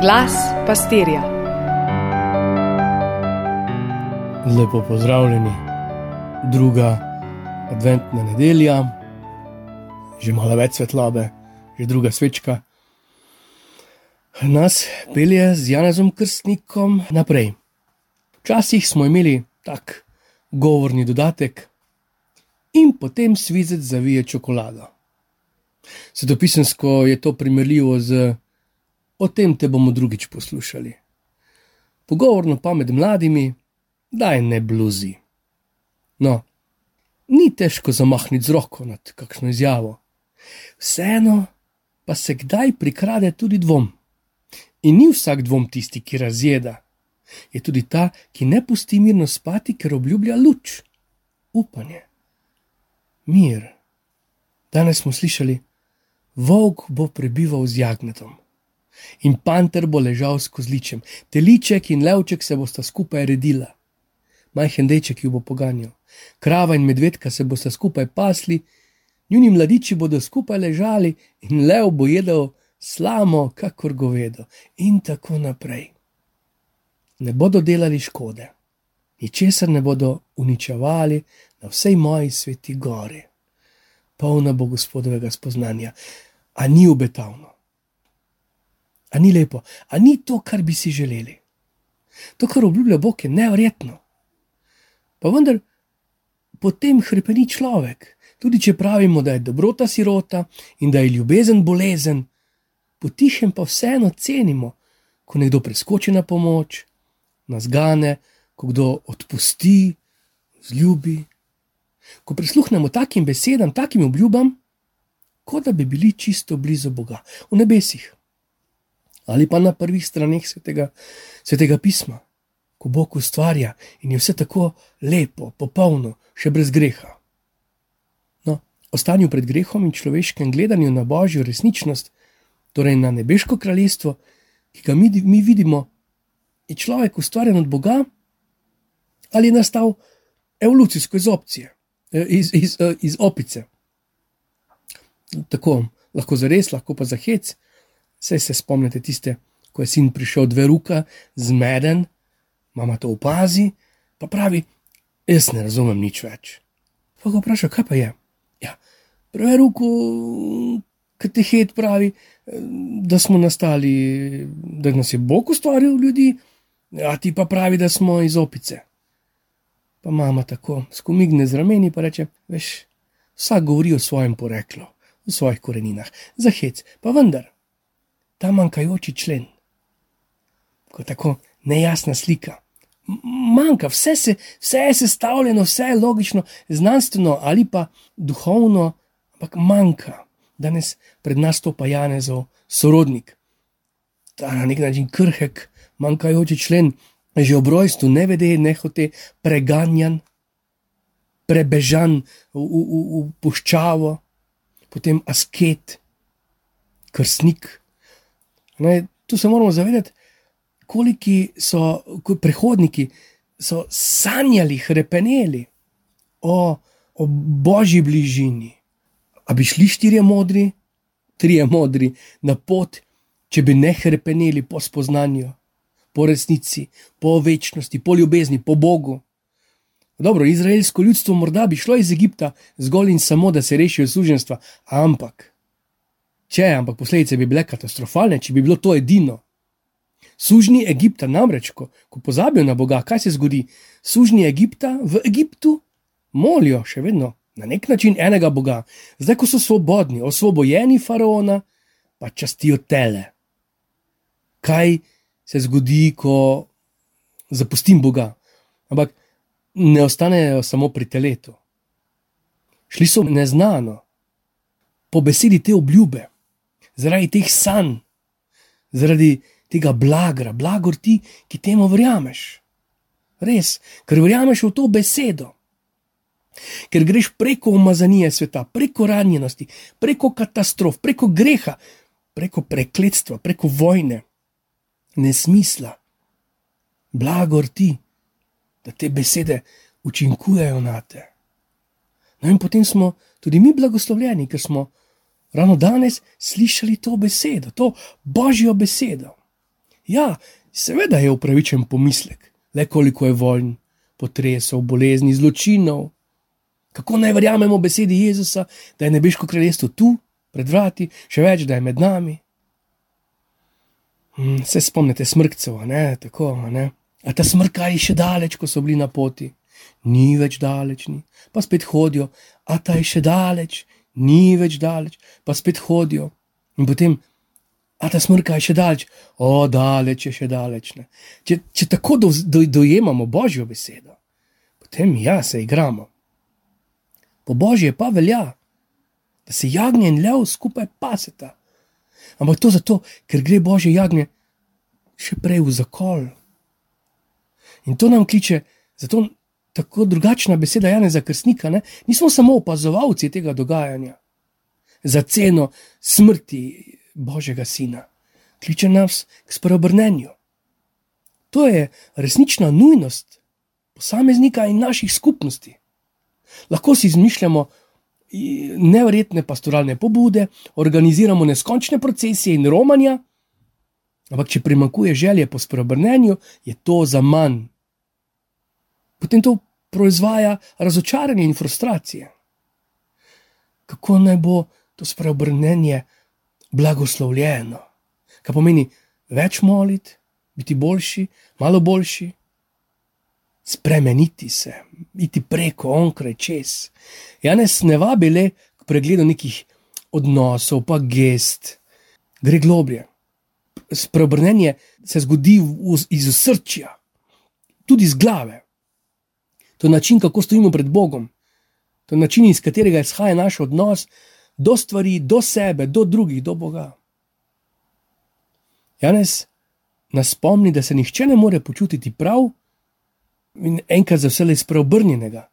Glas pastirja. Lepo pozdravljeni, druga adventna nedelja, že malo več svetlobe, že druga svečka. Nas pelje z Janezom Krstnikom naprej. Včasih smo imeli tak govorni dodatek, in potem svizec zavije čokolado. Svetopisansko je to primerljivo z: O tem te bomo drugič poslušali. Pogovorno pa med mladimi, daj ne bluzi. No, ni težko zamahniti z roko nad kakšno izjavo. Vseeno pa se kdaj prikrade tudi dvom. In ni vsak dvom tisti, ki razjeda, je tudi ta, ki ne pusti mirno spati, ker obljublja luč, upanje, mir. Danes smo slišali, volk bo prebival z jagnetom. In panter bo ležal s kozličem, teliček in levček se bosta skupaj redila, majhen deček ju bo poganjal, krava in medvedka se bosta skupaj pasli, njuni mladiči bodo skupaj ležali in lev bo jedel slamo, kakor govedo, in tako naprej. Ne bodo delali škode, ničesar ne bodo uničevali na vsej moji sveti gori, polna bo gospodovega spoznanja. A ni obetavno, a ni lepo, a ni to, kar bi si želeli. To, kar obljublja Bog, je nevrjetno. Pa vendar, potem hrepeni človek, tudi če pravimo, da je dobrota sirota in da je ljubezen bolezen potihem pa vseeno cenimo, ko nekdo preskoči na pomoč, nas gane, ko kdo odpusti, zljubi. Ko prisluhnemo takim besedam, takim obljubam, kot da bi bili čisto blizu Boga, v nebesih ali pa na prvih straneh svetega, svetega pisma, ko Bog ustvarja in je vse tako lepo, popolno, še brez greha. No, o stanju pred grehom in človeškem gledanju na božjo resničnost torej na nebeško kraljestvo, ki ga mi, mi vidimo, je človek ustvarjen od Boga ali je nastal evolucijsko iz opcije, eh, iz, iz, eh, iz opice. Tako lahko za res, lahko pa za hec. Vse se spomnite tiste, ko je sin prišel dve roka, zmeden, mama to opazi, pa pravi: Jaz ne razumem nič več. Pa ga vpraša, kaj pa je. Ja, prve roko, ki ti het pravi, da smo nastali, da nas je Bog ustvaril ljudi, a ti pa pravi, da smo iz opice. Pa mama tako skomigne z rameni in reče: Veš, vsak govori o svojem poreklu, o svojih koreninah, za hec, pa vendar, ta manjkajoči člen, kot tako nejasna slika. Manjka, vse, se, vse je sestavljeno, vse je logično, znanstveno ali pa duhovno, ampak manjka danes pred nas stopa Janezov sorodnik. Ta na nek način krhek, manjkajoči člen, že ob rojstvu ne vede, ne hote, preganjan, prebežan v, v, v, v puščavo, potem asket, krstnik. Ne, tu se moramo zavedati, koliki so prehodniki so sanjali, krepeneli o, o božji bližini. A bi šli štirje modri, trije modri na pot, če bi ne krepenili po spoznanju, po resnici, po večnosti, po ljubezni, po Bogu. Dobro, izraelsko ljudstvo morda bi šlo iz Egipta zgolj in samo, da se rešijo suženstva, ampak, če, ampak posledice bi bile katastrofalne, če bi bilo to edino. Sužni Egipta namreč, ko, ko pozabijo na Boga, kaj se zgodi? Sužni Egipta v Egiptu molijo še vedno na nek način enega Boga, zdaj ko so svobodni, osvobojeni faraona, pa častijo tele. Kaj se zgodi, ko zapustim Boga? Ampak ne ostanejo samo pri teletu. Šli so neznano, po besedi te obljube, zaradi teh sanj, zaradi tega blagra, blagor ti, ki temu verjameš. Res, ker verjameš v to besedo ker greš preko umazanije sveta, preko ranjenosti, preko katastrof, preko greha, preko prekletstva, preko vojne, nesmisla. Blagor ti, da te besede učinkujejo na te. No, in potem smo tudi mi blagoslovljeni, ker smo ravno danes slišali to besedo, to božjo besedo. Ja, seveda je upravičen pomislek, le koliko je vojn, potresov, bolezni, zločinov. Kako naj verjamemo besedi Jezusa, da je nebeško kraljestvo tu, pred vrati, še več, da je med nami. Hmm, se spomnite smrkcev, ne tako, ne. A ta smrka je še daleč, ko so bili na poti, ni več daleč, ni. pa spet hodijo, a ta je še daleč, ni več daleč, pa spet hodijo. In potem, a ta smrka je še daleč, o, daleč je še daleč. Če, če tako do, do, dojemamo božjo besedo, potem ja, se igramo. Po božje pa velja, da se jagnje in lev skupaj paseta. Ampak to zato, ker gre božje jagnje še prej v zakol. In to nam kliče, zato tako drugačna beseda Jana za krstnika. Ne? Nismo samo opazovalci tega dogajanja za ceno smrti Božjega Sina. Kliče nas k spreobrnenju. To je resnična nujnost posameznika in naših skupnosti. Lahko si izmišljamo nevrjetne pastoralne pobude, organiziramo neskončne procesije in romanja, ampak če primakuje želje po spreobrnenju, je to za manj. Potem to proizvaja razočaranje in frustracije. Kako naj bo to spreobrnenje? blagoslovljeno. Kaj pomeni več moliti, biti boljši, malo boljši, spremeniti se, iti preko, onkraj, čez. Janes ne vabi le k pregledu nekih odnosov, pa gest, gre globlje. Spreobrnenje se zgodi iz srčja, tudi iz glave. To je način, kako stojimo pred Bogom, to je način, iz katerega izhaja naš odnos do stvari, do sebe, do drugih, do Boga. Janes nas spomni, da se nihče ne more počutiti prav in enkrat za vse spreobrnjenega.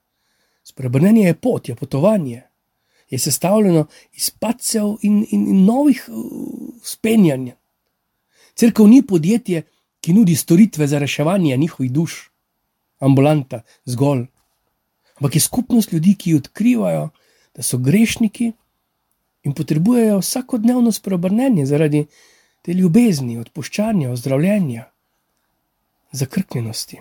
Spreobrnjenje je pot, je potovanje, je sestavljeno iz pacev in, in, in novih uh, spenjanj. Cerkev ni podjetje, ki nudi storitve za reševanje njihovih duš, ambulanta zgolj, ampak je skupnost ljudi, ki odkrivajo, da so grešniki in potrebujejo vsakodnevno spreobrnenje zaradi te ljubezni, odpuščanja, ozdravljenja, zakrknjenosti.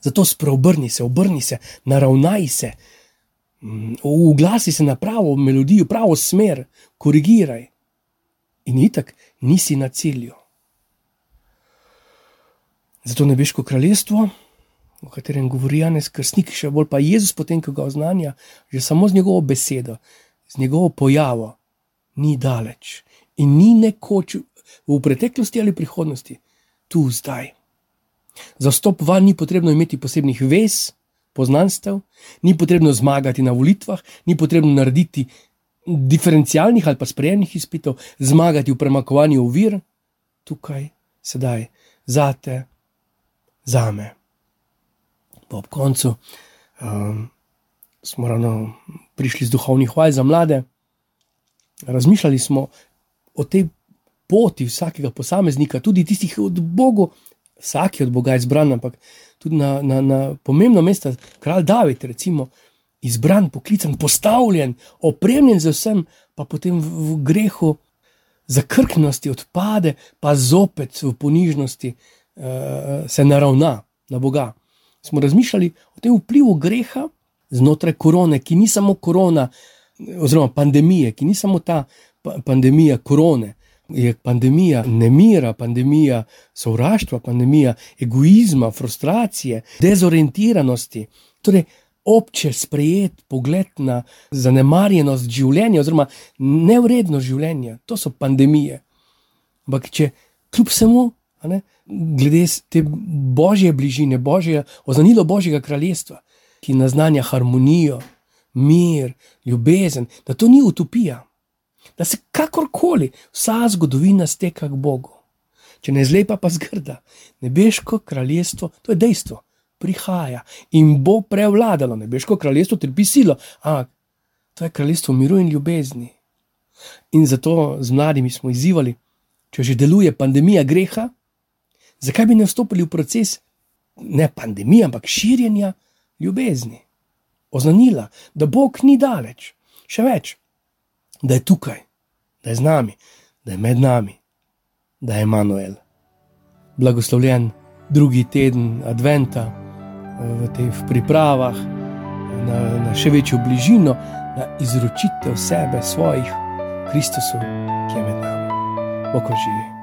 Zato spreobrni se, obrni se, naravnaj se, uglasi mm, se na pravo melodijo, pravo smer, korigiraj. In itak nisi na cilju. Zato nebeško kraljestvo, o katerem govori Janes Krstnik, še bolj pa Jezus, potem ko ga oznanja, že samo z njegovo besedo, z njegovo pojavo ni daleč in ni nekoč v preteklosti ali prihodnosti, tu zdaj. Za vstop van ni potrebno imeti posebnih vez, poznanstev, ni potrebno zmagati na volitvah, ni potrebno narediti diferencialnih ali pa sprejemnih izpitev, zmagati v premakovanju ovir, tukaj, sedaj, zate, zame. Pa ob koncu um, smo ravno prišli z duhovnih vaj za mlade, razmišljali smo o tej poti vsakega posameznika, tudi tistih, od Boga, vsak je od Boga izbran, ampak tudi na, na, na pomembno mesto, kralj David, recimo, izbran, poklican, postavljen, opremljen z vsem, pa potem v, v grehu, zakrknosti odpade, pa zopet v ponižnosti uh, se naravna na Boga. Smo razmišljali o tem vplivu greha znotraj korone, ki ni samo korona, oziroma pandemije, ki ni samo ta pandemija korone, je pandemija nemira, pandemija sovraštva, pandemija egoizma, frustracije, dezorientiranosti. Torej, obče sprejet pogled na zanemarjenost življenja, oziroma nevrednost življenja, to so pandemije. Ampak, če kljub vsemu, glede te božje bližine, božje, ozanilo božjega kraljestva, ki naznanja harmonijo, mir, ljubezen, da to ni utopija, da se kakorkoli vsa zgodovina steka k Bogu. Če ne zlepa, pa zgrda, nebeško kraljestvo, to je dejstvo, prihaja in bo prevladalo, nebeško kraljestvo trpi silo, ampak to je kraljestvo miru in ljubezni. In zato z mladimi smo izzivali, če že deluje pandemija greha, zakaj bi ne vstopili v proces ne pandemije, ampak širjenja ljubezni, oznanila, da Bog ni daleč, še več, da je tukaj, da je z nami, da je med nami, da je Emanuel, blagoslovljen drugi teden Adventa v teh pripravah na, na še večjo bližino, na izročitev sebe, svojih Kristusu, ki je med nami. Bog živi.